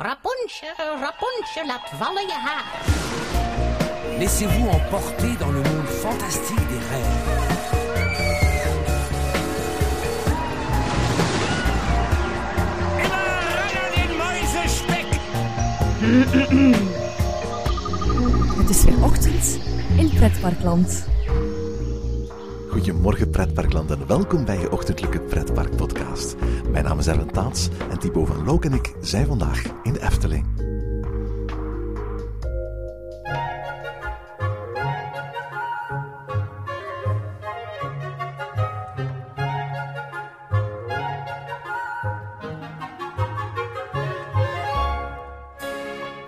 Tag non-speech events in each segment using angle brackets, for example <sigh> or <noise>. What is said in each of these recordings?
Rapunzel, Rapunzel, laat vallen je haar. Laissez-vous emporter dans le monde fantastique des rêves. Het is weer ochtend in Pretparkland. Goedemorgen pretparkland en welkom bij je ochtendelijke pretpark podcast. Mijn naam is Erwin Taats en Thibaut van Look en ik zijn vandaag Efteling.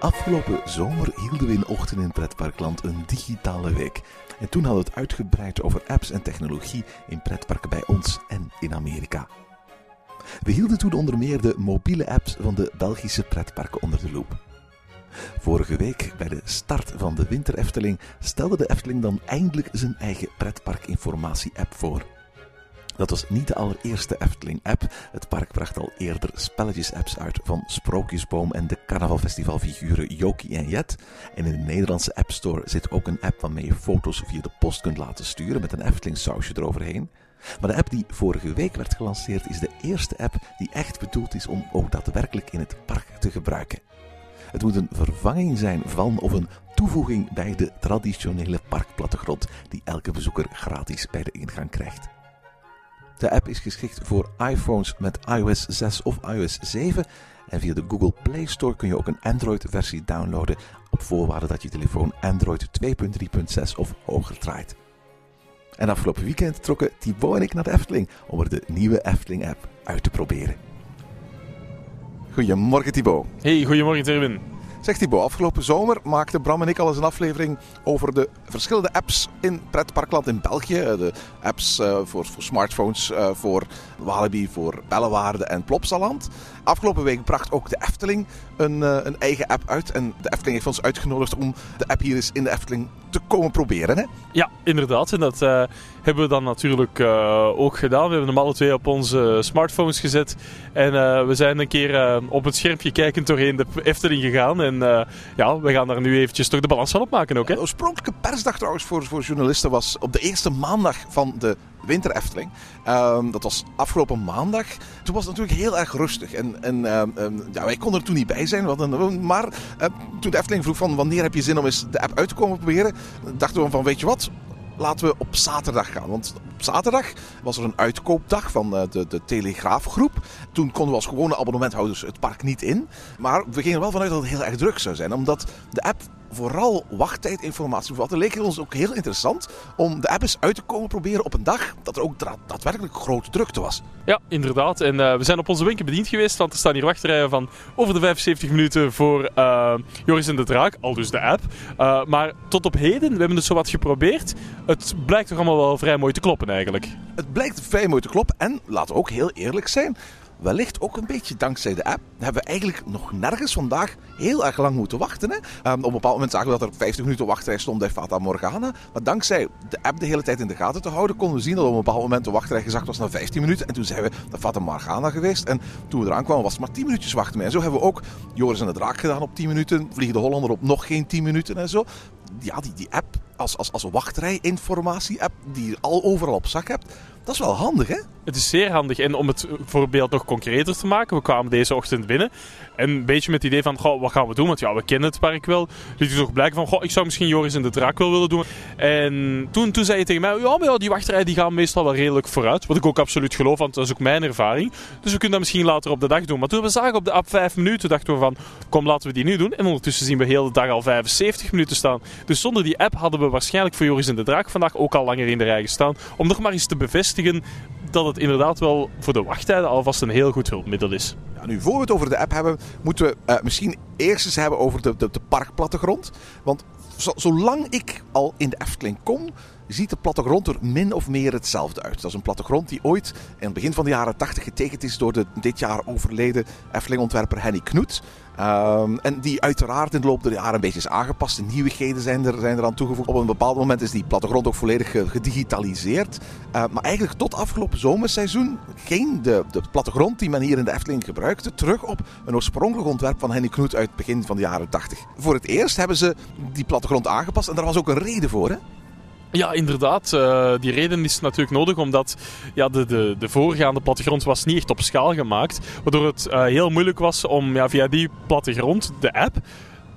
Afgelopen zomer hielden we in Ochtend in Pretparkland een digitale week. En toen hadden we het uitgebreid over apps en technologie in pretparken bij ons en in Amerika. We hielden toen onder meer de mobiele apps van de Belgische pretparken onder de loep. Vorige week, bij de start van de Winter Efteling, stelde de Efteling dan eindelijk zijn eigen pretparkinformatie-app voor. Dat was niet de allereerste Efteling-app. Het park bracht al eerder spelletjes-apps uit van Sprookjesboom en de carnavalfestivalfiguren Jokie en Jet. En in de Nederlandse App Store zit ook een app waarmee je foto's via de post kunt laten sturen met een Efteling-sausje eroverheen. Maar de app die vorige week werd gelanceerd is de eerste app die echt bedoeld is om ook daadwerkelijk in het park te gebruiken. Het moet een vervanging zijn van of een toevoeging bij de traditionele parkplattegrond die elke bezoeker gratis bij de ingang krijgt. De app is geschikt voor iPhones met iOS 6 of iOS 7. En via de Google Play Store kun je ook een Android-versie downloaden. Op voorwaarde dat je telefoon Android 2.3.6 of hoger draait. En afgelopen weekend trokken Thibaut en ik naar de Efteling om er de nieuwe Efteling-app uit te proberen. Goedemorgen Thibaut. Hey, goedemorgen Terwin. Zeg Thibaut, afgelopen zomer maakten Bram en ik al eens een aflevering over de verschillende apps in pretparkland in België. De apps uh, voor, voor smartphones, uh, voor Walibi, voor Bellewaarde en Plopsaland. Afgelopen week bracht ook de Efteling een, uh, een eigen app uit. En de Efteling heeft ons uitgenodigd om de app hier eens in de Efteling te komen proberen. Hè? Ja, inderdaad. En dat hebben we dan natuurlijk ook gedaan. We hebben hem alle twee op onze smartphones gezet. En we zijn een keer op het schermpje kijkend doorheen de Efteling gegaan. En ja, we gaan daar nu eventjes toch de balans van opmaken ook. Hè? De oorspronkelijke persdag trouwens voor, voor journalisten was op de eerste maandag van de Winter Efteling. Um, dat was afgelopen maandag. Toen was het natuurlijk heel erg rustig. En, en um, ja, wij konden er toen niet bij zijn. Een, maar uh, toen de Efteling vroeg van wanneer heb je zin om eens de app uit te komen proberen, dachten we van weet je wat, laten we op zaterdag gaan. Want op zaterdag was er een uitkoopdag van de, de Telegraafgroep. Toen konden we als gewone abonnementhouders het park niet in. Maar we gingen er wel vanuit dat het heel erg druk zou zijn. Omdat de app vooral wachttijdinformatie bevatte, leek het ons ook heel interessant om de app eens uit te komen proberen op een dag dat er ook daadwerkelijk grote drukte was. Ja, inderdaad. En uh, we zijn op onze winkel bediend geweest, want er staan hier wachtrijen van over de 75 minuten voor uh, Joris en de Draak, al dus de app. Maar tot op heden, we hebben het zo wat geprobeerd. Het blijkt toch allemaal wel vrij mooi te kloppen eigenlijk. Het blijkt vrij mooi te kloppen en, laten we ook heel eerlijk zijn, wellicht ook een beetje dankzij de app, hebben we eigenlijk nog nergens vandaag heel erg lang moeten wachten. Hè? Um, op een bepaald moment zagen we dat er 50 minuten wachtrij stond bij Fata Morgana. Maar dankzij de app de hele tijd in de gaten te houden, konden we zien dat op een bepaald moment de wachtrij gezakt was naar 15 minuten. En toen zijn we naar Fata Morgana geweest. En toen we eraan kwamen was het maar 10 minuutjes wachten. En zo hebben we ook Joris en de Draak gedaan op 10 minuten. Vliegen de Hollander op nog geen 10 minuten en zo. Ja, die, die app als, als, als wachtrijinformatie-app die je al overal op zak hebt, dat is wel handig, hè? Het is zeer handig. En om het voorbeeld nog concreter te maken, we kwamen deze ochtend binnen. En een beetje met het idee van, goh, wat gaan we doen? Want ja, we kennen het park wel. Ik toch blijken van, goh, ik zou misschien Joris en de Draak wel willen doen. En toen, toen zei je tegen mij, ja, maar die wachtrij die gaan meestal wel redelijk vooruit. Wat ik ook absoluut geloof, want dat is ook mijn ervaring. Dus we kunnen dat misschien later op de dag doen. Maar toen we zagen op de app 5 minuten, dachten we van, kom, laten we die nu doen. En ondertussen zien we heel de dag al 75 minuten staan. Dus zonder die app hadden we waarschijnlijk voor Joris en de Draak vandaag ook al langer in de rij gestaan. Om nog maar eens te bevestigen dat het inderdaad wel voor de wachttijden alvast een heel goed hulpmiddel is. Nu, voor we het over de app hebben, moeten we uh, misschien eerst eens hebben over de, de, parkplattegrond. Want zo, zolang ik al in de Efteling kom, ziet de plattegrond er min of meer hetzelfde uit. Dat is een plattegrond die ooit in het begin van de jaren 80 getekend is door de dit jaar overleden Efteling-ontwerper Henny Knoet. Um, en die uiteraard in de loop der jaren een beetje is aangepast. De nieuwigheden zijn er, zijn er aan toegevoegd. Op een bepaald moment is die plattegrond ook volledig gedigitaliseerd. Uh, maar eigenlijk tot afgelopen zomerseizoen ging de, de plattegrond die men hier in de Efteling gebruikte terug op een oorspronkelijk ontwerp van Henny Knoet uit het begin van de jaren 80. Voor het eerst hebben ze die plattegrond aangepast en daar was ook een reden voor. Hè? Ja, inderdaad. Uh, die reden is natuurlijk nodig omdat ja, de, de, de voorgaande plattegrond was niet echt op schaal gemaakt. Waardoor het uh, heel moeilijk was om ja, via die plattegrond, de app,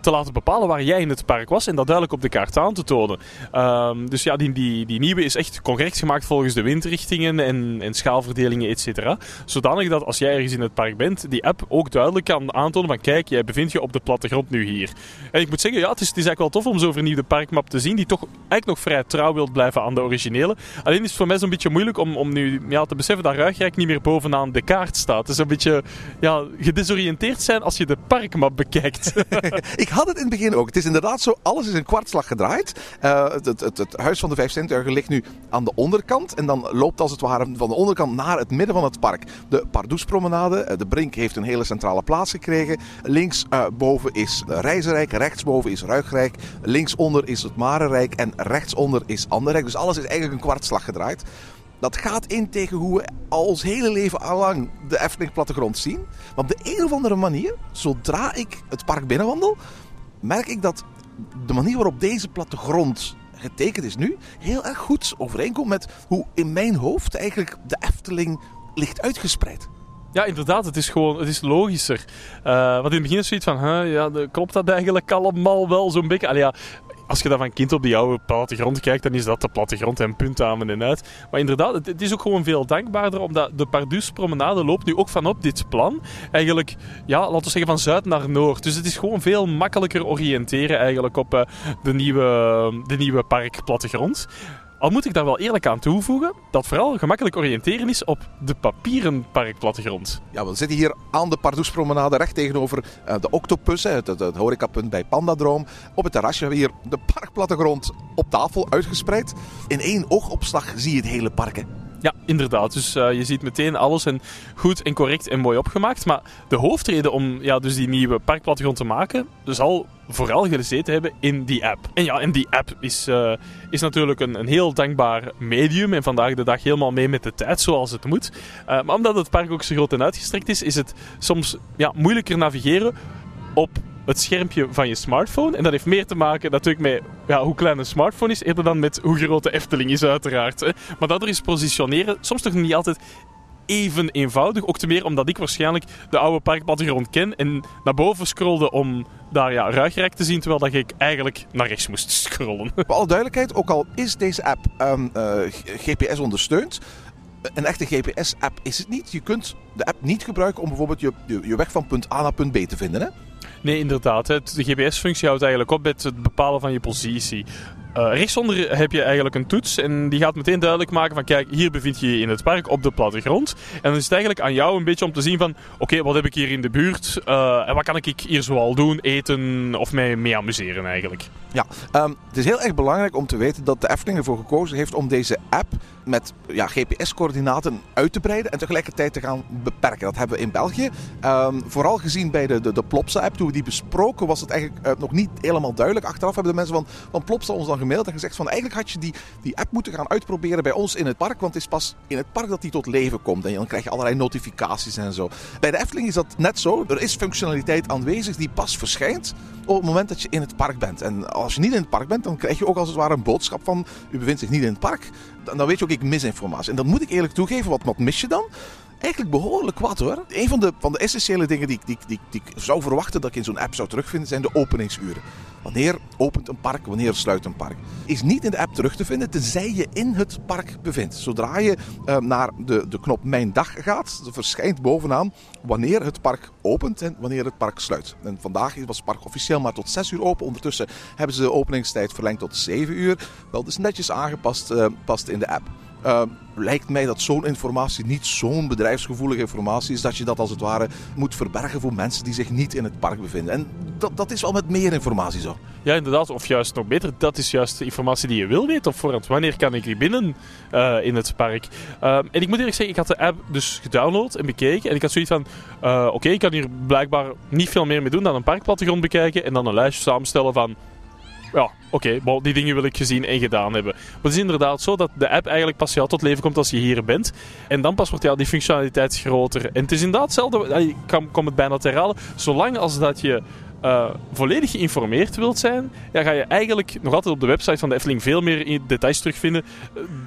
te laten bepalen waar jij in het park was en dat duidelijk op de kaart aan te tonen. Um, dus ja, die, die, die nieuwe is echt correct gemaakt volgens de windrichtingen en, en schaalverdelingen, et cetera. Zodanig dat als jij ergens in het park bent, die app ook duidelijk kan aantonen van kijk, jij bevindt je op de plattegrond nu hier. En ik moet zeggen, ja, het is, het is eigenlijk wel tof om zo'n vernieuwde parkmap te zien, die toch eigenlijk nog vrij trouw wilt blijven aan de originele. Alleen is het voor mij zo'n beetje moeilijk om, om nu ja, te beseffen dat Ruigrijk niet meer bovenaan de kaart staat. Het is een beetje ja, gedesoriënteerd zijn als je de parkmap bekijkt. <laughs> <laughs> ik had het in het begin ook. Het is inderdaad zo, alles is in kwartslag gedraaid. Uh, het, het, het, huis van de vijf zintuigen ligt nu aan de onderkant. En dan loopt als het ware van de onderkant naar het midden van het park. De Pardoespromenade, eh, de Brink heeft een hele centrale plaats gekregen. Links uh, boven is Reizenrijk, rechtsboven is Ruigrijk. Linksonder is het Marenrijk en rechtsonder is Anderrijk. Dus alles is eigenlijk een kwartslag gedraaid. Dat gaat in tegen hoe we al ons hele leven lang de Efteling plattegrond zien. Maar op de een of andere manier, zodra ik het park binnenwandel, merk ik dat de manier waarop deze plattegrond getekend is nu heel erg goed overeenkomt met hoe in mijn hoofd eigenlijk de Efteling ligt uitgespreid. Ja, inderdaad. Het is gewoon het is logischer. Uh, want in het begin is zoiets van, ja, klopt dat eigenlijk allemaal wel zo'n beetje? Allee, ja, als je dan van kind op die oude plattegrond kijkt, dan is dat de plattegrond en punt aan en uit. Maar inderdaad, het, is ook gewoon veel dankbaarder, omdat de Pardus-promenade loopt nu ook vanop dit plan. Eigenlijk, ja, laten we zeggen van zuid naar noord. Dus het is gewoon veel makkelijker oriënteren eigenlijk op uh, de, nieuwe, de nieuwe parkplattegrond. Al moet ik daar wel eerlijk aan toevoegen dat vooral gemakkelijk oriënteren is op de papieren parkplattegrond. Ja, we zitten hier aan de Pardoespromenade recht tegenover uh, de Octopus, het, het, het horecapunt bij Pandadroom. Op het terrasje hebben we hier de parkplattegrond op tafel uitgespreid. In één oogopslag zie je het hele park. Ja, inderdaad. Dus uh, je ziet meteen alles en goed en correct en mooi opgemaakt. Maar de hoofdreden om ja, dus die nieuwe parkplattegrond te maken, zal vooral gezeten hebben in die app. En ja, en die app is, uh, is natuurlijk een, een heel dankbaar medium en vandaag de dag helemaal mee met de tijd zoals het moet. Uh, maar omdat het park ook zo groot en uitgestrekt is, is het soms ja, moeilijker navigeren op het schermpje van je smartphone. En dat heeft meer te maken natuurlijk met ja, hoe klein een smartphone is, eerder dan met hoe groot de Efteling is uiteraard. Hè. Maar dat er is positioneren, soms toch niet altijd even eenvoudig. Ook te meer omdat ik waarschijnlijk de oude parkplattegrond ken en naar boven scrolde om daar ja, ruigrijk te zien, terwijl dat ik eigenlijk naar rechts moest <laughs> scrollen. Voor alle duidelijkheid, ook al is deze app um, uh, GPS ondersteund, een echte GPS-app is het niet. Je kunt de app niet gebruiken om bijvoorbeeld je, je, je weg van punt A naar punt B te vinden. Hè? Nee, inderdaad. De GPS-functie houdt eigenlijk op met het bepalen van je positie. Uh, rechtsonder heb je eigenlijk een toets en die gaat meteen duidelijk maken van kijk, hier bevind je je in het park op de plattegrond. En dan is het eigenlijk aan jou een beetje om te zien van oké, wat heb ik hier in de buurt uh, en wat kan ik hier zoal doen, eten of mij mee amuseren eigenlijk. Ja, um, het is heel erg belangrijk om te weten dat de Efteling ervoor gekozen heeft om deze app met ja, GPS-coördinaten uit te breiden en tegelijkertijd te gaan beperken. Dat hebben we in België. Um, vooral gezien bij de, de, de Plopsa-app, toen we die besproken, was het eigenlijk uh, nog niet helemaal duidelijk. Achteraf hebben de mensen van, van Plopsa ons dan gemaild gezegd van eigenlijk had je die, die app moeten gaan uitproberen bij ons in het park, want het is pas in het park dat die tot leven komt. En dan krijg je allerlei notificaties en zo. Bij de Efteling is dat net zo. Er is functionaliteit aanwezig die pas verschijnt op het moment dat je in het park bent. En als je niet in het park bent, dan krijg je ook als het ware een boodschap van u bevindt zich niet in het park. Dan weet je ook, ik mis informatie. En dat moet ik eerlijk toegeven, wat, wat mis je dan? Eigenlijk behoorlijk wat hoor. Een van de, van de essentiële dingen die, die, die, die ik zou verwachten dat ik in zo'n app zou terugvinden, zijn de openingsuren. Wanneer opent een park, wanneer sluit een park. Is niet in de app terug te vinden, tenzij je in het park bevindt. Zodra je uh, naar de, de knop Mijn Dag gaat, verschijnt bovenaan wanneer het park opent en wanneer het park sluit. En vandaag was het park officieel maar tot 6 uur open. Ondertussen hebben ze de openingstijd verlengd tot 7 uur. Wel, dus netjes aangepast uh, past in de app. Eh, lijkt mij dat zo'n informatie niet zo'n bedrijfsgevoelige informatie is dat je dat als het ware moet verbergen voor mensen die zich niet in het park bevinden. En dat, dat is wel met meer informatie zo. Ja, inderdaad. Of juist nog beter, dat is juist de informatie die je wil weten op voorhand. Wanneer kan ik hier binnen eh, in het park? Uh, en ik moet eerlijk zeggen, ik had de app dus gedownload en bekeken. En ik had zoiets van, uh, oké, ik kan hier blijkbaar niet veel meer mee doen dan een parkplattegrond bekijken. En dan een lijstje samenstellen van ja, oké, die dingen wil ik gezien en gedaan hebben. Maar het is inderdaad zo dat de app eigenlijk pas jou tot leven komt als je hier bent. En dan pas wordt ja, die functionaliteit groter. En het is inderdaad hetzelfde, ik kom het bijna te herhalen, zolang als dat je uh, volledig geïnformeerd wilt zijn, ja, ga je eigenlijk nog altijd op de website van de Efteling veel meer details terugvinden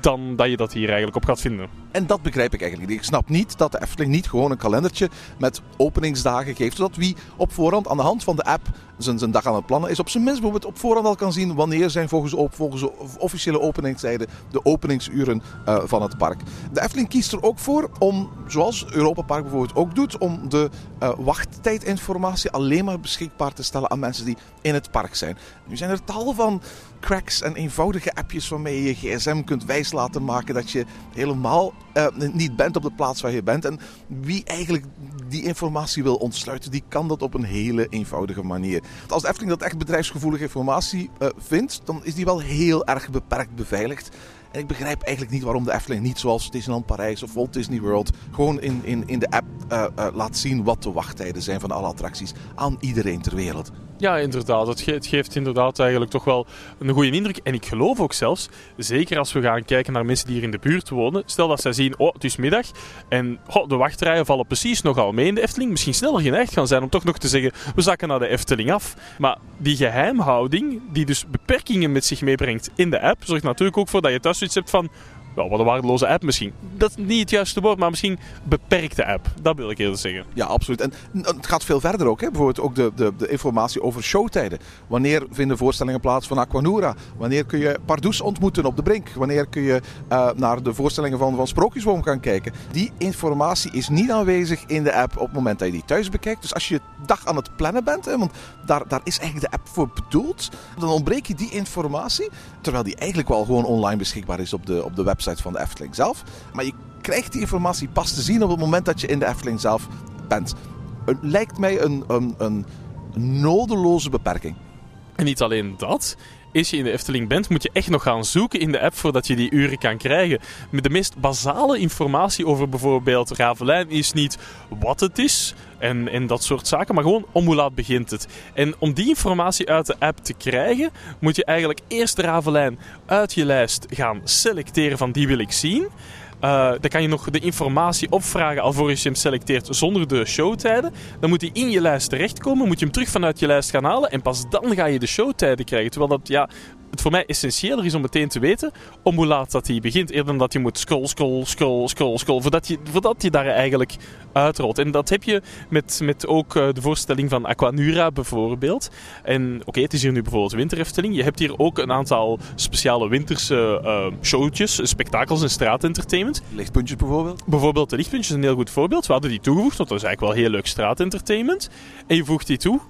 dan dat je dat hier eigenlijk op gaat vinden. En dat begrijp ik eigenlijk niet. Ik snap niet dat de Efteling niet gewoon een kalendertje met openingsdagen geeft, zodat wie op voorhand aan de hand van de app zijn, zijn dag aan het plannen is, op zijn minst bijvoorbeeld op voorhand al kan zien wanneer zijn volgens, volgens officiële openingstijden de openingsuren uh, van het park. De Efteling kiest er ook voor om, zoals Europa Park bijvoorbeeld ook doet, om de uh, wachttijdinformatie alleen maar beschikbaar te stellen aan mensen die in het park zijn. Nu zijn er tal van cracks en eenvoudige appjes waarmee je je gsm kunt wijs laten maken dat je helemaal uh, niet bent op de plaats waar je bent. En wie eigenlijk die informatie wil ontsluiten, die kan dat op een hele eenvoudige manier. Als de Efteling dat echt bedrijfsgevoelige informatie uh, vindt, dan is die wel heel erg beperkt beveiligd. En ik begrijp eigenlijk niet waarom de Efteling niet zoals Disneyland Parijs of Walt Disney World gewoon in, in, in de app uh, laat zien wat de wachttijden zijn van alle attracties aan iedereen ter wereld. Ja, inderdaad. Het, ge het, geeft inderdaad eigenlijk toch wel een goede indruk. En ik geloof ook zelfs, zeker als we gaan kijken naar mensen die hier in de buurt wonen. Stel dat zij zien, oh, het is middag en oh, de wachtrijen vallen precies nogal mee in de Efteling. Misschien sneller geneigd gaan zijn om toch nog te zeggen, we zakken naar de Efteling af. Maar die geheimhouding, die dus beperkingen met zich meebrengt in de app, zorgt natuurlijk ook voor dat je thuis zoiets hebt van wel, wat een waardeloze app misschien. Dat is niet het juiste woord, maar misschien beperkte app. Dat wil ik eerder zeggen. Ja, absoluut. En het gaat veel verder ook. Hè? Bijvoorbeeld ook de, de, de informatie over showtijden. Wanneer vinden voorstellingen plaats van Aquanura? Wanneer kun je Pardoes ontmoeten op de Brink? Wanneer kun je uh, naar de voorstellingen van, van Sprookjesboom gaan kijken? Die informatie is niet aanwezig in de app op het moment dat je die thuis bekijkt. Dus als je dag aan het plannen bent, hè, want daar, daar is eigenlijk de app voor bedoeld, dan ontbreek je die informatie. Terwijl die eigenlijk wel gewoon online beschikbaar is op de, op de website van de Efteling zelf. Maar je krijgt die informatie pas te zien op het moment dat je in de Efteling zelf bent. Het lijkt mij een, een, een nodeloze beperking. En niet alleen dat. Als je in de Efteling bent, moet je echt nog gaan zoeken in de app voordat je die uren kan krijgen. Met de meest basale informatie over bijvoorbeeld Ravelijn is niet wat het is en, en dat soort zaken, maar gewoon om hoe laat begint het. En om die informatie uit de app te krijgen, moet je eigenlijk eerst de Ravelijn uit je lijst gaan selecteren van die wil ik zien. Uh, dan kan je nog de informatie opvragen alvorens je hem selecteert zonder de showtijden. Dan moet hij in je lijst terechtkomen, moet je hem terug vanuit je lijst gaan halen en pas dan ga je de showtijden krijgen. Terwijl dat ja, het voor mij essentiëler is om meteen te weten om hoe laat dat hij begint. Eerder dan dat je moet scroll, scroll, scroll, scroll, scroll, voordat je, voordat je daar eigenlijk uitrolt. En dat heb je met, met ook uh, de voorstelling van Aquanura bijvoorbeeld. En oké, okay, het is hier nu bijvoorbeeld winterefteling. Je hebt hier ook een aantal speciale winterse uh, showtjes, spektakels en straatentertainment. Lichtpuntjes bijvoorbeeld? Bijvoorbeeld de lichtpuntjes is een heel goed voorbeeld. We hadden die toegevoegd, want dat is eigenlijk wel heel leuk straatentertainment. En je voegt die toe.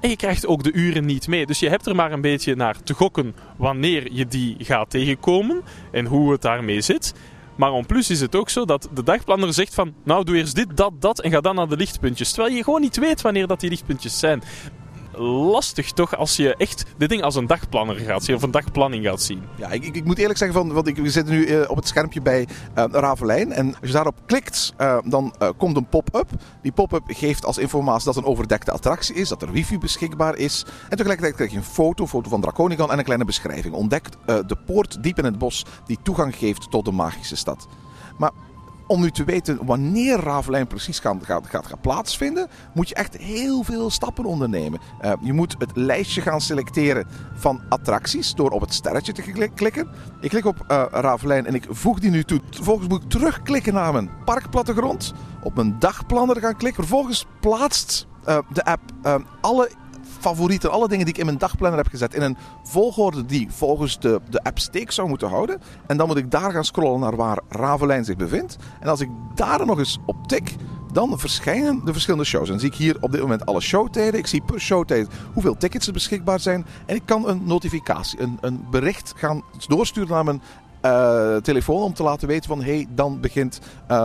En je krijgt ook de uren niet mee. Dus je hebt er maar een beetje naar te gokken wanneer je die gaat tegenkomen en hoe het daarmee zit. Maar om plus is het ook zo dat de dagplanner zegt van... Nou, doe eerst dit, dat, dat en ga dan naar de lichtpuntjes. Terwijl je gewoon niet weet wanneer dat die lichtpuntjes zijn lastig toch als je echt dit ding als een dagplanner gaat zien of een dagplanning gaat zien. Ja, ik, ik, moet eerlijk zeggen, van, want ik, we zitten nu uh, op het schermpje bij uh, Ravelijn. En als je daarop klikt, uh, dan komt een pop-up. Die pop-up geeft als informatie dat een overdekte attractie is, dat er wifi beschikbaar is. En tegelijkertijd krijg je een foto, foto van Draconican en een kleine beschrijving. Ontdekt de poort diep in het bos die toegang geeft tot de magische stad. Maar om nu te weten wanneer Ravelijn precies gaat, gaat, gaat, plaatsvinden, moet je echt heel veel stappen ondernemen. Uh, je moet het lijstje gaan selecteren van attracties door op het sterretje te klikken. Ik klik op uh, en ik voeg die nu toe. Vervolgens moet ik terugklikken naar mijn parkplattegrond, op mijn dagplanner gaan klikken. Vervolgens plaatst uh, de app alle favorieten, alle dingen die ik in mijn dagplanner heb gezet, in een volgorde die volgens de, de app steek zou moeten houden. En dan moet ik daar gaan scrollen naar waar Ravelijn zich bevindt. En als ik daar nog eens op tik, dan verschijnen de verschillende shows. En dan zie ik hier op dit moment alle showtijden. Ik zie per showtijd hoeveel tickets er beschikbaar zijn. En ik kan een notificatie, een, een bericht gaan doorsturen naar mijn eh, telefoon om te laten weten van hé, hey, dan begint uh,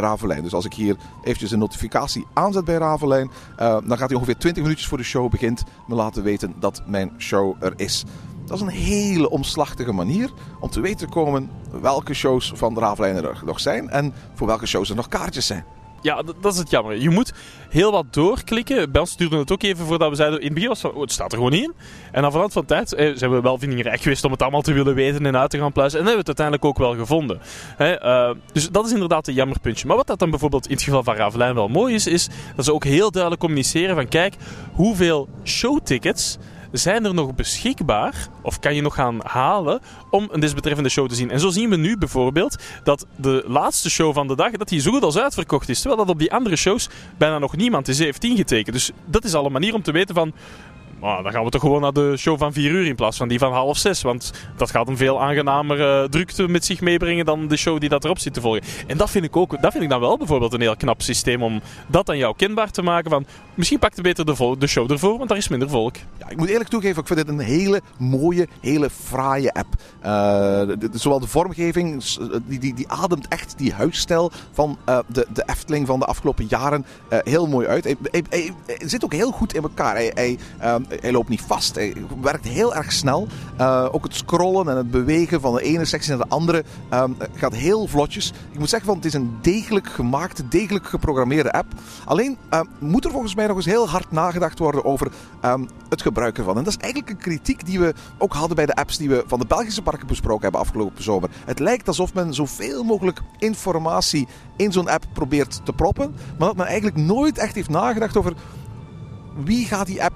Ravelijn. Dus als ik hier eventjes een notificatie aanzet bij Ravelijn, uh, dan gaat hij ongeveer 20 minuutjes voor de show begint me laten weten dat mijn show er is. Dat is een hele omslachtige manier om te weten te komen welke shows van Ravelijn er nog zijn en voor welke shows er nog kaartjes zijn. Ja, dat is het jammer. Je moet heel wat doorklikken. Bij ons duurde het ook even voordat we zeiden... In het begin was van, oh, het staat er gewoon in. En dan vanaf van tijd eh, zijn we wel vindingrijk geweest om het allemaal te willen weten en uit te gaan pluizen. En hebben we het uiteindelijk ook wel gevonden. Hè, uh, dus dat is inderdaad een jammerpuntje. Maar wat dat dan bijvoorbeeld in het geval van Ravelijn wel mooi is, is dat ze ook heel duidelijk communiceren van... Kijk, hoeveel showtickets zijn er nog beschikbaar, of kan je nog gaan halen, om een desbetreffende show te zien. En zo zien we nu bijvoorbeeld dat de laatste show van de dag, dat die zo goed als uitverkocht is. Terwijl dat op die andere shows bijna nog niemand is, heeft ingetekend. Dus dat is al een manier om te weten van, dan gaan we toch gewoon naar de show van 4 uur in plaats van die van half 6. Want dat gaat een veel aangenamer uh, drukte met zich meebrengen dan de show die dat erop zit te volgen. En dat vind ik ook, dat vind ik dan wel bijvoorbeeld een heel knap systeem om dat aan jou kenbaar te maken. Van, misschien pakt het beter de, de show ervoor, want daar is minder volk. Ja, ik moet eerlijk toegeven, ik vind dit een hele mooie, hele fraaie app. De, zowel de vormgeving, die, die, die ademt echt die huisstijl van de, de Efteling van de afgelopen jaren heel mooi uit. Hij, hij, zit ook heel goed in elkaar. Hij, hij loopt niet vast. Hij werkt heel erg snel. Uh, ook het scrollen en het bewegen van de ene sectie naar de andere um, gaat heel vlotjes. Ik moet zeggen, van, het is een degelijk gemaakte, degelijk geprogrammeerde app. Alleen uh, moet er volgens mij nog eens heel hard nagedacht worden over um, het gebruik ervan. En dat is eigenlijk een kritiek die we ook hadden bij de apps die we van de Belgische parken besproken hebben afgelopen zomer. Het lijkt alsof men zoveel mogelijk informatie in zo'n app probeert te proppen, maar dat men eigenlijk nooit echt heeft nagedacht over wie gaat die app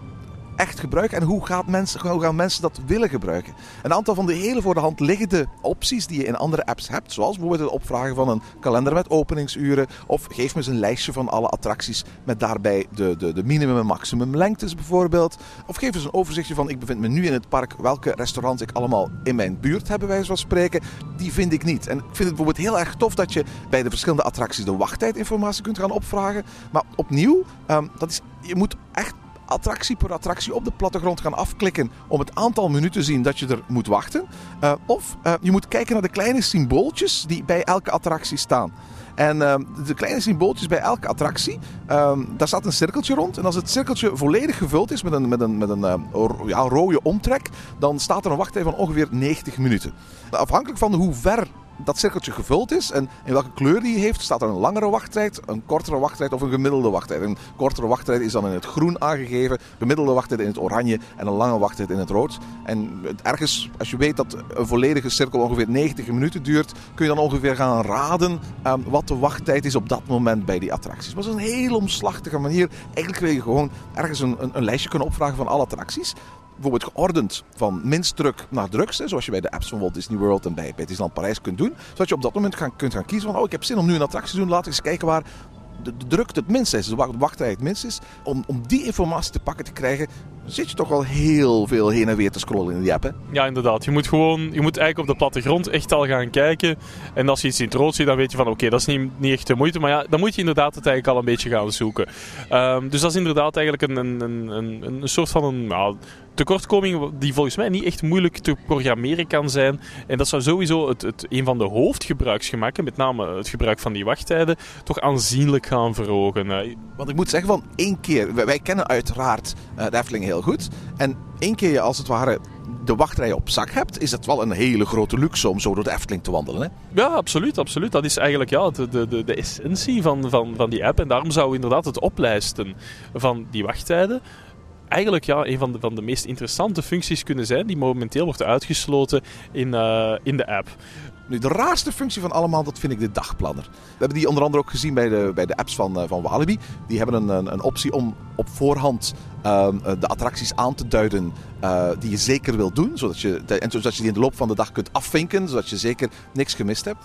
echt gebruiken en hoe, gaat mensen, hoe gaan mensen dat willen gebruiken. Een aantal van de hele voor de hand liggende opties die je in andere apps hebt, zoals bijvoorbeeld het opvragen van een kalender met openingsuren, of geef me eens een lijstje van alle attracties met daarbij de, de, de minimum en maximum lengtes bijvoorbeeld. Of geef eens een overzichtje van ik bevind me nu in het park, welke restaurants ik allemaal in mijn buurt heb, bij wijze van spreken. Die vind ik niet. En ik vind het bijvoorbeeld heel erg tof dat je bij de verschillende attracties de wachttijdinformatie kunt gaan opvragen. Maar opnieuw, um, dat is, je moet echt attractie per attractie op de plattegrond gaan afklikken om het aantal minuten te zien dat je er moet wachten. Uh, of uh, je moet kijken naar de kleine symbooltjes die bij elke attractie staan. En uh, de kleine symbooltjes bij elke attractie, daar staat een cirkeltje rond. En als het cirkeltje volledig gevuld is met een, met een, met een ja, rode omtrek, dan staat er een wachttijd van ongeveer 90 minuten. Afhankelijk van hoe ver dat cirkeltje gevuld is en in welke kleur die heeft, staat er een langere wachttijd, een kortere wachttijd of een gemiddelde wachttijd. Een kortere wachttijd is dan in het groen aangegeven, gemiddelde wachttijd in het oranje en een lange wachttijd in het rood. En ergens, als je weet dat een volledige cirkel ongeveer 90 minuten duurt, kun je dan ongeveer gaan raden um, wat de wachttijd is op dat moment bij die attracties. Maar dat is een heel omslachtige manier. Eigenlijk wil je gewoon ergens een, een, een lijstje kunnen opvragen van alle attracties bijvoorbeeld geordend van minst druk naar drukste. Zoals je bij de apps van Walt Disney World en bij, Disneyland Parijs kunt doen. Zodat je op dat moment gaan, kunt gaan kiezen van, oh ik heb zin om nu een attractie te doen. Laat eens kijken waar de, de druk het minst is, de wachttijd het minst is. Om, om die informatie te pakken te krijgen, zit je toch wel heel veel heen en weer te scrollen in die app. Hè? Ja, inderdaad. Je moet gewoon, je moet eigenlijk op de plattegrond echt al gaan kijken. En als je iets in het rood ziet, dan weet je van oké, dat is niet, niet echt de moeite. Maar ja, dan moet je inderdaad het eigenlijk al een beetje gaan zoeken. Um, dus dat is inderdaad eigenlijk een, een, een, een, soort van een nou, tekortkoming die volgens mij niet echt moeilijk te programmeren kan zijn. En dat zou sowieso het, het, een van de hoofdgebruiksgemakken, met name het gebruik van die wachttijden, toch aanzienlijk gaan verhogen. Want ik moet zeggen van één keer, wij, wij kennen uiteraard uh, de Efteling heel goed. En één keer je als het ware de wachtrij op zak hebt, is dat wel een hele grote luxe om zo door de Efteling te wandelen. Hè? Ja, absoluut, absoluut. Dat is eigenlijk ja, de, de, de essentie van, van, van die app. En daarom zou inderdaad het oplijsten van die wachttijden eigenlijk ja, een van de, van de meest interessante functies kunnen zijn die momenteel wordt uitgesloten in, uh, in de app. Nu, de raarste functie van allemaal, dat vind ik de dagplanner. We hebben die onder andere ook gezien bij de, bij de apps van, uh, van Walibi. Die hebben een, een, een optie om op voorhand uh, de attracties aan te duiden uh, die je zeker wil doen. Zodat je, en zodat je die in de loop van de dag kunt afvinken, zodat je zeker niks gemist hebt.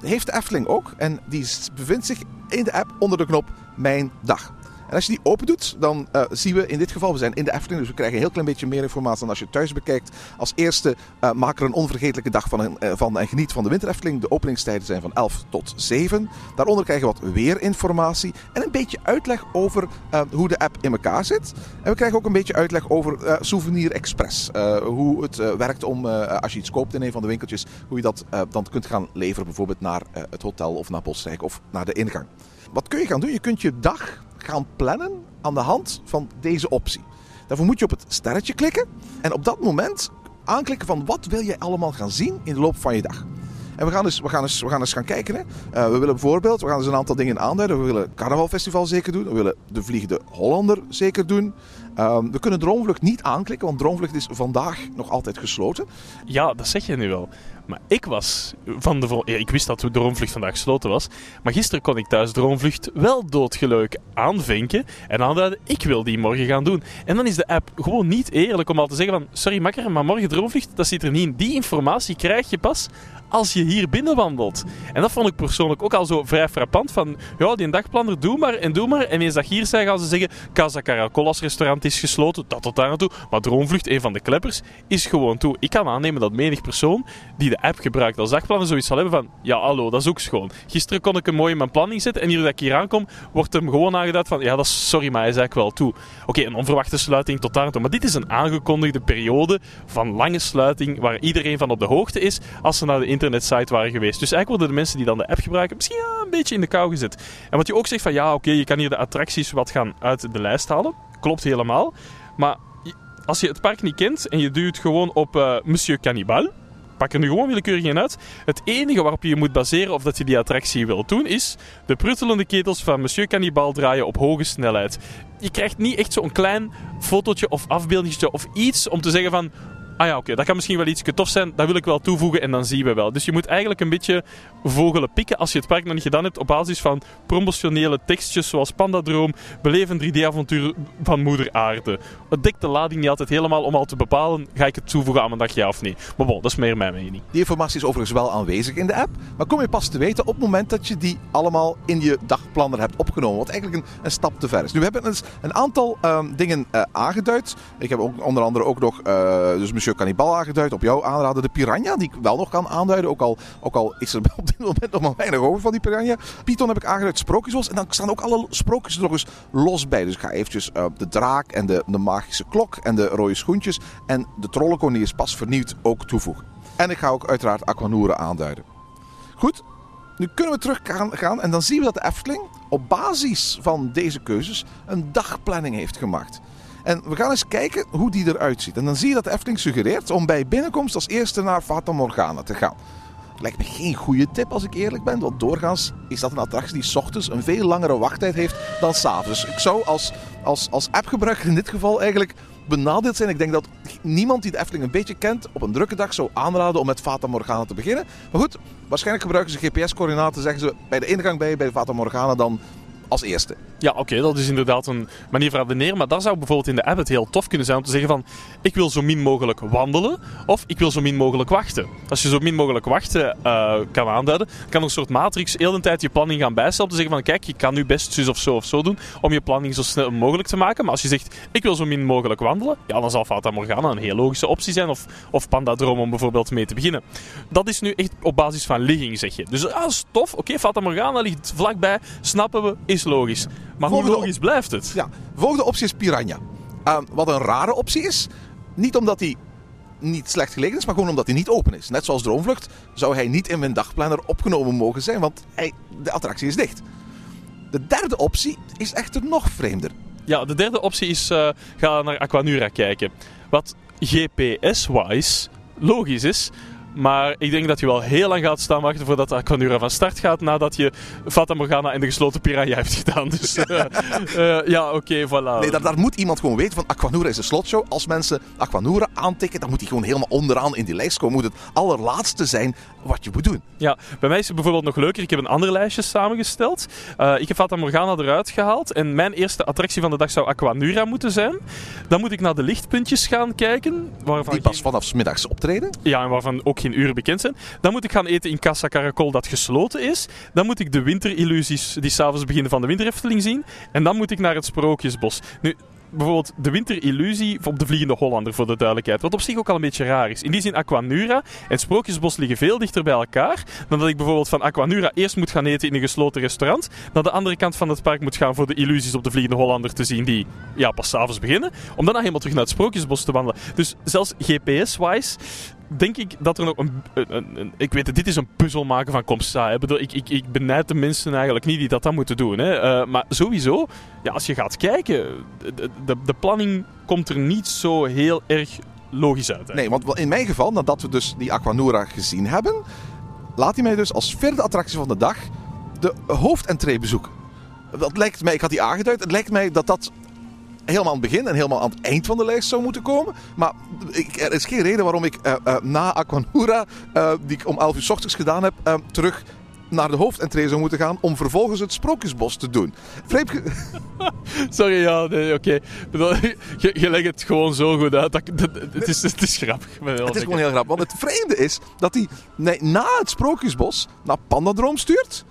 heeft de Efteling ook. En die bevindt zich in de app onder de knop Mijn Dag. En als je die open doet, dan uh, zien we in dit geval, we zijn in de Efteling, dus we krijgen een heel klein beetje meer informatie dan als je thuis bekijkt. Als eerste uh, maak er een onvergetelijke dag van, uh, van en geniet van de Winter Efteling. De openingstijden zijn van 11 tot 7. Daaronder krijgen we wat weerinformatie en een beetje uitleg over hoe de app in elkaar zit. En we krijgen ook een beetje uitleg over Souvenir Express. hoe het werkt om, als je iets koopt in een van de winkeltjes, hoe je dat dan kunt gaan leveren bijvoorbeeld naar het hotel of naar Bosrijk of naar de ingang. Wat kun je gaan doen? Je kunt je dag gaan plannen aan de hand van deze optie. Daarvoor moet je op het sterretje klikken en op dat moment aanklikken van wat wil je allemaal gaan zien in de loop van je dag. En we gaan dus, we gaan eens, we gaan eens gaan kijken. Hè. Uh, we willen bijvoorbeeld, we gaan dus een aantal dingen aanduiden. We willen het Carnavalfestival zeker doen. We willen de Vliegende Hollander zeker doen. Um, we kunnen Droomvlucht niet aanklikken, want Droomvlucht is vandaag nog altijd gesloten. Ja, dat zeg je nu wel. Maar ik was van de... Ja, ik wist dat de Droomvlucht vandaag gesloten was. Maar gisteren kon ik thuis Droomvlucht wel doodgeleuk aanvinken. En aanduiden, ik wil die morgen gaan doen. En dan is de app gewoon niet eerlijk om al te zeggen van... Sorry makker, maar morgen Droomvlucht, dat zit er niet in. Die informatie krijg je pas als je hier binnenwandelt. En dat vond ik persoonlijk ook al zo vrij frappant. Van, ja, die dagplanner, doe maar en doe maar. En eens dat hier zijn, gaan ze zeggen... Casa Caracolas restaurant is gesloten, dat tot daar naartoe. Maar Droomvlucht, een van de kleppers, is gewoon toe. Ik kan aannemen dat menig persoon die de app gebruikt als dagplanner zoiets zal hebben van... Ja, hallo, dat is ook schoon. Gisteren kon ik hem mooi in mijn planning zetten. En hier dat ik hier aankom, wordt hem gewoon aangeduid van... Ja, dat is, sorry, maar hij is eigenlijk wel toe. Oké, een onverwachte sluiting tot daar naartoe. Maar dit is een aangekondigde periode van lange sluiting... waar iedereen van op de hoogte is als ze naar de internetsite waren geweest. Dus eigenlijk worden de mensen die dan de app gebruiken misschien een beetje in de kou gezet. En wat je ook zegt van ja, oké, je kan hier de attracties wat gaan uit de lijst halen. Klopt helemaal. Maar als je het park niet kent en je duwt gewoon op uh, Monsieur Cannibal, pak er nu gewoon willekeurig in uit. Het enige waarop je je moet baseren of dat je die attractie wilt doen, is de pruttelende ketels van Monsieur Cannibal draaien op hoge snelheid. Je krijgt niet echt zo'n klein fotootje of afbeeldingetje of iets om te zeggen van ah ja, oké, dat kan misschien wel iets tof zijn, dat wil ik wel toevoegen en dan zien we wel. Dus je moet eigenlijk een beetje vogelen pikken als je het park nog niet gedaan hebt op basis van promotionele tekstjes zoals Pandadroom, beleven 3D-avontuur van Moeder Aarde. Het dekt de lading niet altijd helemaal om al te bepalen, ga ik het toevoegen aan mijn dag ja of nee. Maar bon, dat is meer mijn mening. Die informatie is overigens wel aanwezig in de app, maar kom je pas te weten op het moment dat je die allemaal in je dagplanner hebt opgenomen, wat eigenlijk een, een stap te ver is. Nu hebben we een aantal um, dingen uh, aangeduid. Ik heb ook onder andere ook nog, uh, dus Monsieur Cannibal aangeduid, op jouw aanraden de Piranha, die ik wel nog kan aanduiden, ook al, ook al is er op dit moment nog maar weinig over van die Piranha. Python heb ik aangeduid, sprookjesbos, en dan staan ook alle sprookjes er nog eens los bij. Dus ik ga eventjes uh, de draak en de, de magische klok en de rode schoentjes en de trollenkoning die is pas vernieuwd ook toevoegen. En ik ga ook uiteraard Aquanura aanduiden. Goed, nu kunnen we terug gaan en dan zien we dat de Efteling op basis van deze keuzes een dagplanning heeft gemaakt. En we gaan eens kijken hoe die eruit ziet. En dan zie je dat de Efteling suggereert om bij binnenkomst als eerste naar Fata Morgana te gaan. Lijkt me geen goede tip als ik eerlijk ben, want doorgaans is dat een attractie die s ochtends een veel langere wachttijd heeft dan s'avonds. Dus ik zou als, als, als appgebruiker in dit geval eigenlijk benadeeld zijn. Ik denk dat niemand die de Efteling een beetje kent op een drukke dag zou aanraden om met Fata Morgana te beginnen. Maar goed, waarschijnlijk gebruiken ze GPS-coördinaten, zeggen ze bij de ingang bij, bij Fata Morgana dan als eerste. Ja, oké, dat is inderdaad een manier van redeneren. Maar daar zou bijvoorbeeld in de app het heel tof kunnen zijn om te zeggen van... Ik wil zo min mogelijk wandelen of ik wil zo min mogelijk wachten. Als je zo min mogelijk wachten uh, kan aanduiden, kan een soort matrix heel de tijd je planning gaan bijstellen. Om te zeggen van kijk, je kan nu best zus of zo of zo doen om je planning zo snel mogelijk te maken. Maar als je zegt, ik wil zo min mogelijk wandelen, ja, dan zal Fata Morgana een heel logische optie zijn. Of, of Pandadroom om bijvoorbeeld mee te beginnen. Dat is nu echt op basis van ligging, zeg je. Dus dat is tof. Oké, Fata Morgana ligt vlakbij, snappen we, is logisch. Maar hoe logisch blijft het? Ja, volgende optie is Piranha. Uh, wat een rare optie is. Niet omdat hij niet slecht gelegen is, maar gewoon omdat hij niet open is. Net zoals Droomvlucht zou hij niet in mijn dagplanner opgenomen mogen zijn, want hij, de attractie is dicht. De derde optie is echter nog vreemder. Ja, de derde optie is uh, ga naar Aquanura kijken. Wat GPS-wise logisch is, maar ik denk dat je wel heel lang gaat staan wachten voordat Aquanura van start gaat. Nadat je Fata Morgana in de gesloten Piranha heeft gedaan. <laughs> Dus uh, uh, ja, oké, okay, voilà. Nee, daar, daar, moet iemand gewoon weten van Aquanura is een slotshow. Als mensen Aquanura aantikken, dan moet hij gewoon helemaal onderaan in die lijst komen. Moet het allerlaatste zijn wat je moet doen. Ja, bij mij is het bijvoorbeeld nog leuker. Ik heb een ander lijstje samengesteld. Uh, ik heb Fata Morgana eruit gehaald. En mijn eerste attractie van de dag zou Aquanura moeten zijn. Dan moet ik naar de lichtpuntjes gaan kijken. Waarvan die pas vanaf middags optreden? Ja, en waarvan ook geen uren bekend zijn. Dan moet ik gaan eten in Casa Caracol dat gesloten is. Dan moet ik de winterillusies die s'avonds beginnen van de winterhefteling zien. En dan moet ik naar het Sprookjesbos. Nu, bijvoorbeeld de winterillusie op de Vliegende Hollander, voor de duidelijkheid. Wat op zich ook al een beetje raar is. In die zin, Aquanura en Sprookjesbos liggen veel dichter bij elkaar dan dat ik bijvoorbeeld van Aquanura eerst moet gaan eten in een gesloten restaurant, naar de andere kant van het park moet gaan voor de illusies op de Vliegende Hollander te zien, die ja, pas s'avonds beginnen, om daarna helemaal terug naar het Sprookjesbos te wandelen. Dus zelfs GPS-wise denk ik dat er nog een, een, Ik weet het, dit is een puzzel maken van Comsa. Ik, bedoel, ik, ik, ik benijd de mensen eigenlijk niet die dat dan moeten doen. Hè. Uh, maar sowieso, ja, als je gaat kijken, de, de, de planning komt er niet zo heel erg logisch uit. Hè. Nee, want in mijn geval, nadat we dus die Aquanura gezien hebben, laat hij mij dus als vierde attractie van de dag de hoofdentree bezoeken. Dat lijkt mij, ik had die aangeduid, het lijkt mij dat dat helemaal aan het begin en helemaal aan het eind van de lijst zou moeten komen. Maar ik, er is geen reden waarom ik uh, uh, na Aquanura, uh, die ik om 11 uur s ochtends gedaan heb, terug naar de hoofdentree zou moeten gaan om vervolgens het Sprookjesbos te doen. Vreemd... <laughs> Sorry, ja, nee, oké. Okay. Je, je legt het gewoon zo goed uit. Dat, dat, het, is, het is grappig. Het is gewoon heel grappig. Want het vreemde is dat hij nee, na het Sprookjesbos naar Pandadroom stuurt.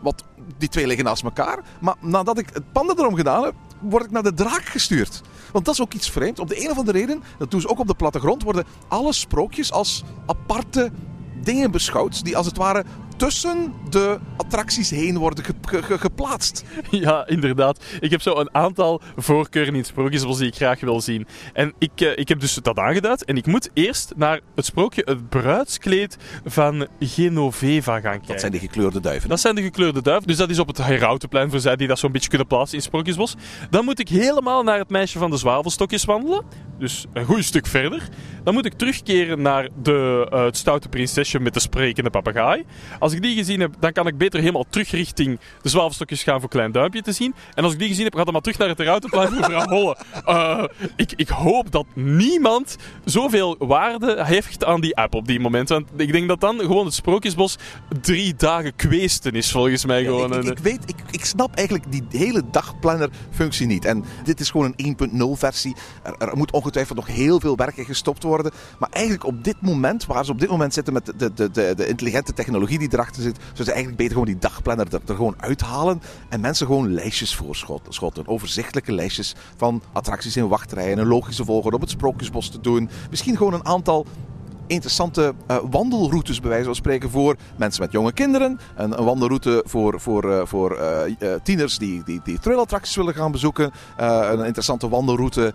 Want die twee liggen naast elkaar. Maar nadat ik het Pandadroom gedaan heb, word ik naar de draak gestuurd. Want dat is ook iets vreemds. Op de een of andere reden, dat doen ze ook op de plattegrond, worden alle sprookjes als aparte dingen beschouwd. Die als het ware tussen de attracties heen worden geplaatst. <laughs> Ja, inderdaad. Ik heb zo een aantal voorkeuren in het sprookjesbos die ik graag wil zien. En ik, uh, ik heb dus dat aangeduid. En ik moet eerst naar het sprookje Het bruidskleed van Genoveva gaan kijken. Dat zijn de gekleurde duiven. Dat zijn de gekleurde duiven. Dus dat is op het Herautenplein voor zij die dat zo'n beetje kunnen plaatsen in het sprookjesbos. Dan moet ik helemaal naar het meisje van de zwavelstokjes wandelen. Dus een goed stuk verder. Dan moet ik terugkeren naar de, uh, het stoute prinsesje met de sprekende papegaai. Als ik die gezien heb, dan kan ik beter helemaal terug richting de zwavelstokjes gaan voor Klein Duimpje te zien. En als ik die gezien heb, gaat dan maar terug naar het Routenplein voor Vrouw Holle. Uh, ik, ik hoop dat niemand zoveel waarde heeft aan die app op die moment. Want ik denk dat dan gewoon het Sprookjesbos drie dagen kweesten is, volgens mij. Ja, gewoon. Ik, ik, ik, weet, ik, ik snap eigenlijk die hele dagplanner-functie niet. En dit is gewoon een 1.0 versie. Er, er moet ongetwijfeld nog heel veel werk in gestopt worden. Maar eigenlijk op dit moment, waar ze op dit moment zitten met de, de, de, de intelligente technologie die erachter zit, ze eigenlijk beter gewoon die dagplanner er, er gewoon uithalen en mensen gewoon lijstjes voorschotten. Overzichtelijke lijstjes van attracties in wachtrijen, een logische volgorde op het Sprookjesbos te doen. Misschien gewoon een aantal interessante uh, wandelroutes, bij wijze van spreken, voor mensen met jonge kinderen. Een, een wandelroute voor, voor, uh, voor uh, tieners die, die, die thrillattracties willen gaan bezoeken. een interessante wandelroute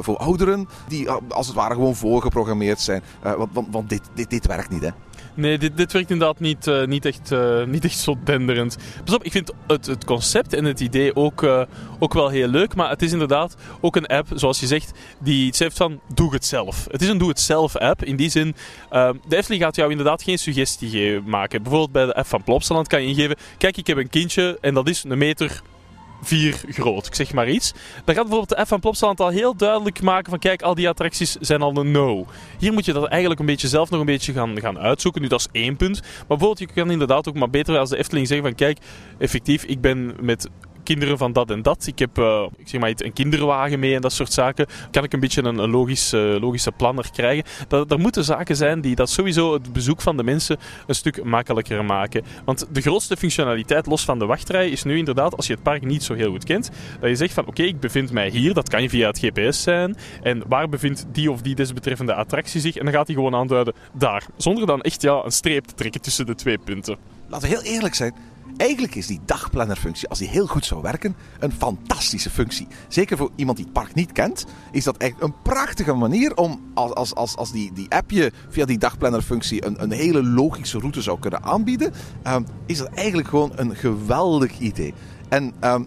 voor ouderen, die als het ware gewoon voorgeprogrammeerd zijn. want want, want dit, dit, dit werkt niet, hè? Nee, dit, werkt inderdaad niet, uh, niet, echt, uh, <laughs> niet echt zo denderend. Pas op, ik vind het, het concept en het idee ook, uh, ook wel heel leuk. Maar het is inderdaad ook een app, zoals je zegt, die iets heeft van doe het zelf. Het is een doe het zelf app. In die zin, de Efteling gaat jou inderdaad geen suggestie maken. Bijvoorbeeld bij de app van Plopsaland kan je ingeven, kijk ik heb een kindje en dat is een meter 4 groot, ik zeg maar iets. Dan gaat bijvoorbeeld de F van Plopsaland al heel duidelijk maken van kijk, al die attracties zijn al een no. Hier moet je dat eigenlijk een beetje zelf nog een beetje gaan, gaan uitzoeken. Nu, dat is één punt. Maar bijvoorbeeld, je kan inderdaad ook maar beter als de Efteling zeggen van kijk, effectief, ik ben met kinderen van dat en dat. Ik heb uh, ik zeg maar iets, een kinderwagen mee en dat soort zaken. Kan ik een beetje een, een logische, logische planner krijgen? Dat, er moeten zaken zijn die dat sowieso het bezoek van de mensen een stuk makkelijker maken. Want de grootste functionaliteit, los van de wachtrij, is nu inderdaad, als je het park niet zo heel goed kent, dat je zegt van oké, ik bevind mij hier. Dat kan je via het GPS zijn. En waar bevindt die of die desbetreffende attractie zich? En dan gaat hij gewoon aanduiden daar. Zonder dan echt ja, een streep te trekken tussen de twee punten. Laten we heel eerlijk zijn. Eigenlijk is die dagplannerfunctie, als die heel goed zou werken, een fantastische functie. Zeker voor iemand die het park niet kent, is dat echt een prachtige manier om, als, als, als, als die, die app je via die dagplannerfunctie een, een hele logische route zou kunnen aanbieden, um, is dat eigenlijk gewoon een geweldig idee. En um,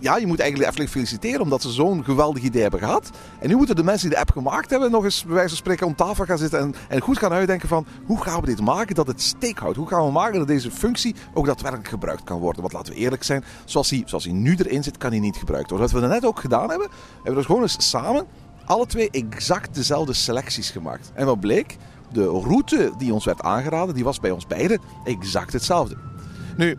ja, je moet eigenlijk Efteling feliciteren omdat ze zo'n geweldig idee hebben gehad. En nu moeten de mensen die de app gemaakt hebben nog eens bij wijze van spreken om tafel gaan zitten en, en goed gaan uitdenken van hoe gaan we dit maken dat het steek houdt? Hoe gaan we maken dat deze functie ook daadwerkelijk gebruikt kan worden? Want laten we eerlijk zijn, zoals hij, zoals hij nu erin zit, kan hij niet gebruikt worden. Wat we net ook gedaan hebben, hebben we dus gewoon eens samen alle twee exact dezelfde selecties gemaakt. En wat bleek? De route die ons werd aangeraden, die was bij ons beiden exact hetzelfde. Nu,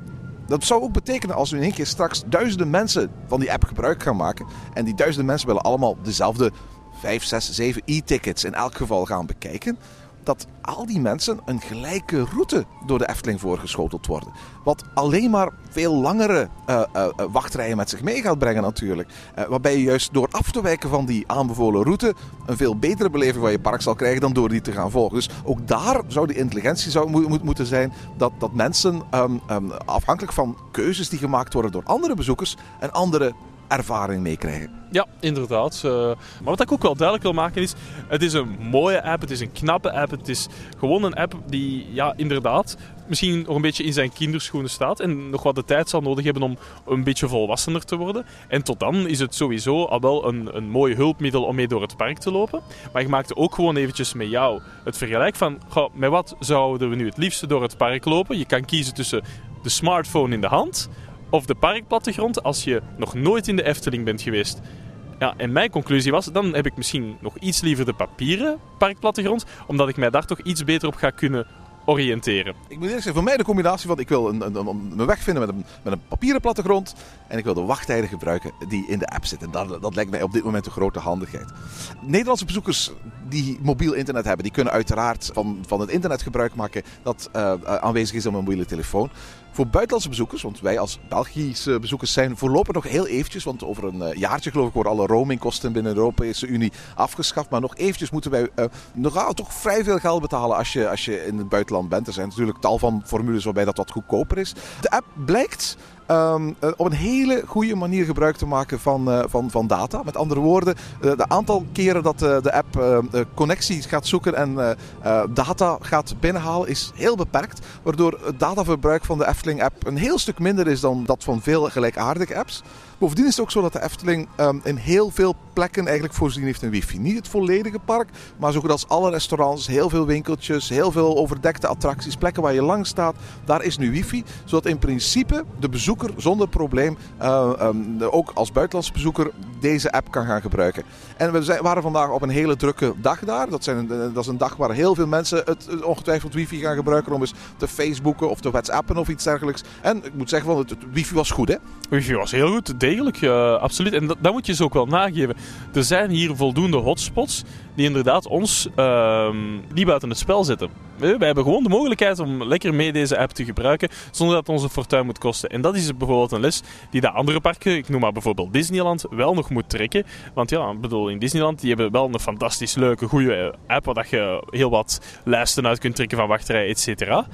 dat zou ook betekenen als we in één keer straks duizenden mensen van die app gebruik gaan maken. En die duizenden mensen willen allemaal dezelfde 5, 6, 7 e-tickets in elk geval gaan bekijken dat al die mensen een gelijke route door de Efteling voorgeschoteld worden. Wat alleen maar veel langere uh, wachtrijen met zich mee gaat brengen natuurlijk. Waarbij je juist door af te wijken van die aanbevolen route een veel betere beleving van je park zal krijgen dan door die te gaan volgen. Dus ook daar zou de intelligentie zou mo moeten zijn dat, dat mensen um, um, afhankelijk van keuzes die gemaakt worden door andere bezoekers een andere ervaring meekrijgen. Ja, inderdaad. Uh, maar wat ik ook wel duidelijk wil maken is, het is een mooie app, het is een knappe app, het is gewoon een app die, ja, inderdaad, misschien nog een beetje in zijn kinderschoenen staat en nog wat de tijd zal nodig hebben om een beetje volwassener te worden. En tot dan is het sowieso al wel een, een mooi hulpmiddel om mee door het park te lopen. Maar ik maakte ook gewoon eventjes met jou het vergelijk van, met wat zouden we nu het liefste door het park lopen? Je kan kiezen tussen de smartphone in de hand of de parkplattegrond als je nog nooit in de Efteling bent geweest. Ja, en mijn conclusie was, dan heb ik misschien nog iets liever de papieren parkplattegrond, omdat ik mij daar toch iets beter op ga kunnen oriënteren. Ik moet eerlijk zeggen, voor mij de combinatie van ik wil een, een, een, weg vinden met een, met een papieren plattegrond en ik wil de wachttijden gebruiken die in de app zitten. Dat, dat lijkt mij op dit moment een grote handigheid. Nederlandse bezoekers die mobiel internet hebben, die kunnen uiteraard van, van het internet gebruik maken dat uh, aanwezig is op een mobiele telefoon. Voor buitenlandse bezoekers, want wij als Belgische bezoekers zijn voorlopig nog heel eventjes, want over een uh, jaartje geloof ik worden alle roamingkosten binnen de Europese Unie afgeschaft. Maar nog eventjes moeten wij uh, nogal toch vrij veel geld betalen als je, als je in het buitenland bent. Er zijn natuurlijk tal van formules waarbij dat wat goedkoper is. De app blijkt um, op een hele goede manier gebruik te maken van, uh, van, van data. Met andere woorden, uh, de aantal keren dat de app connecties gaat zoeken en data gaat binnenhalen is heel beperkt. Waardoor het dataverbruik van de Efteling-app een heel stuk minder is dan dat van veel gelijkaardige apps. Bovendien is het ook zo dat de Efteling um, in heel veel plekken eigenlijk voorzien heeft in wifi. Niet het volledige park, maar zo goed als alle restaurants, heel veel winkeltjes, heel veel overdekte attracties, plekken waar je lang staat, daar is nu wifi. Zodat in principe de bezoeker zonder probleem, uh, um, ook als buitenlandse bezoeker, deze app kan gaan gebruiken. En we zijn, waren vandaag op een hele drukke dag daar. Dat, zijn, dat is een dag waar heel veel mensen het ongetwijfeld wifi gaan gebruiken om eens te facebooken of te whatsappen of iets dergelijks. En ik moet zeggen, het wifi was goed hè? Wifi was heel goed, degelijk, absoluut. En dat, dat, moet je ze ook wel nageven. Er zijn hier voldoende hotspots die inderdaad ons uh, niet buiten het spel zetten. We, wij hebben gewoon de mogelijkheid om lekker mee deze app te gebruiken zonder dat het onze fortuin moet kosten. En dat is bijvoorbeeld een les die de andere parken, ik noem maar bijvoorbeeld Disneyland, wel nog moet trekken. Want ja, ik bedoel, in Disneyland die hebben wel een fantastisch leuke, goede app waar je heel wat lijsten uit kunt trekken van wachtrij, et cetera.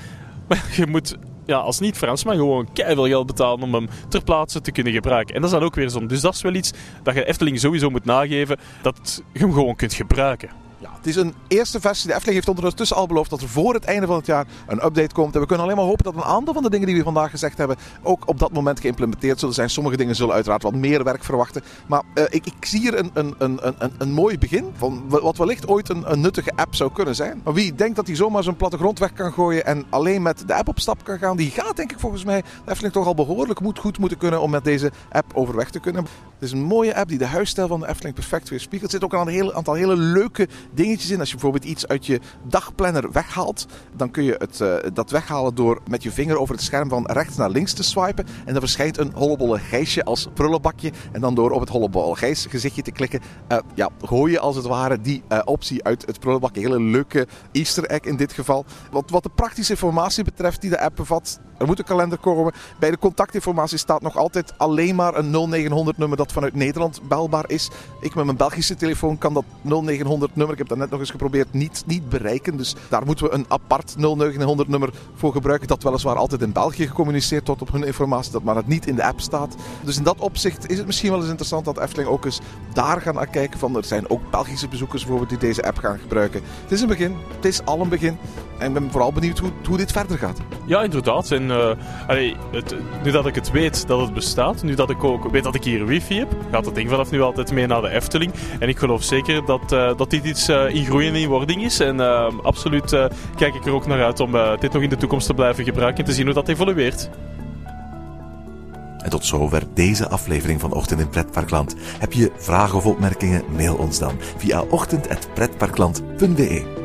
Maar je moet ja, als niet-Fransman gewoon keihard geld betalen om hem ter plaatse te kunnen gebruiken. En dat is dan ook weer zo. Dus dat is wel iets dat je Efteling sowieso moet nageven, dat je hem gewoon kunt gebruiken. Ja, het is een eerste versie. De Efteling heeft ondertussen al beloofd dat er voor het einde van het jaar een update komt. En we kunnen alleen maar hopen dat een aantal van de dingen die we vandaag gezegd hebben ook op dat moment geïmplementeerd zullen zijn. Sommige dingen zullen uiteraard wat meer werk verwachten. Maar uh, ik, ik, zie hier een, een, een, een, een mooi begin van wat wellicht ooit een, een nuttige app zou kunnen zijn. Maar wie denkt dat hij zomaar zijn plattegrond weg kan gooien en alleen met de app op stap kan gaan, die gaat denk ik volgens mij de Efteling toch al behoorlijk moet, goed moeten kunnen om met deze app overweg te kunnen. Het is een mooie app die de huisstijl van de Efteling perfect weerspiegelt. Er zit ook een hele, aantal hele leuke dingetjes in. Als je bijvoorbeeld iets uit je dagplanner weghaalt, dan kun je het, uh, dat weghalen door met je vinger over het scherm van rechts naar links te swipen. En dan verschijnt een hollebolle Gijsje als prullenbakje. En dan door op het hollebolle Gijs gezichtje te klikken, uh, ja, gooi je als het ware die uh, optie uit het prullenbakje. Hele leuke easter egg in dit geval. Wat, wat de praktische informatie betreft die de app bevat, er moet een kalender komen. Bij de contactinformatie staat nog altijd alleen maar een 0900 nummer dat vanuit Nederland belbaar is. Ik met mijn Belgische telefoon kan dat 0900 nummer, ik heb dat net nog eens geprobeerd, niet, niet bereiken. Dus daar moeten we een apart 0900 nummer voor gebruiken. Dat weliswaar altijd in België gecommuniceerd wordt op hun informatie, dat maar het niet in de app staat. Dus in dat opzicht is het misschien wel eens interessant dat Efteling ook eens daar gaan kijken. Van, er zijn ook Belgische bezoekers bijvoorbeeld die deze app gaan gebruiken. Het is een begin, het is al een begin. En ik ben vooral benieuwd hoe, hoe dit verder gaat. Ja, inderdaad. Het, nu dat ik het weet dat het bestaat, nu dat ik ook weet dat ik hier wifi heb, gaat het ding vanaf nu altijd mee naar de Efteling. En ik geloof zeker dat, uh, dat dit iets uh, in groei en in wording is. En absoluut kijk ik er ook naar uit om dit nog in de toekomst te blijven gebruiken en te zien hoe dat evolueert. En tot zover deze aflevering van Ochtend in Pretparkland. Heb je vragen of opmerkingen? Mail ons dan via ochtend.pretparkland.be.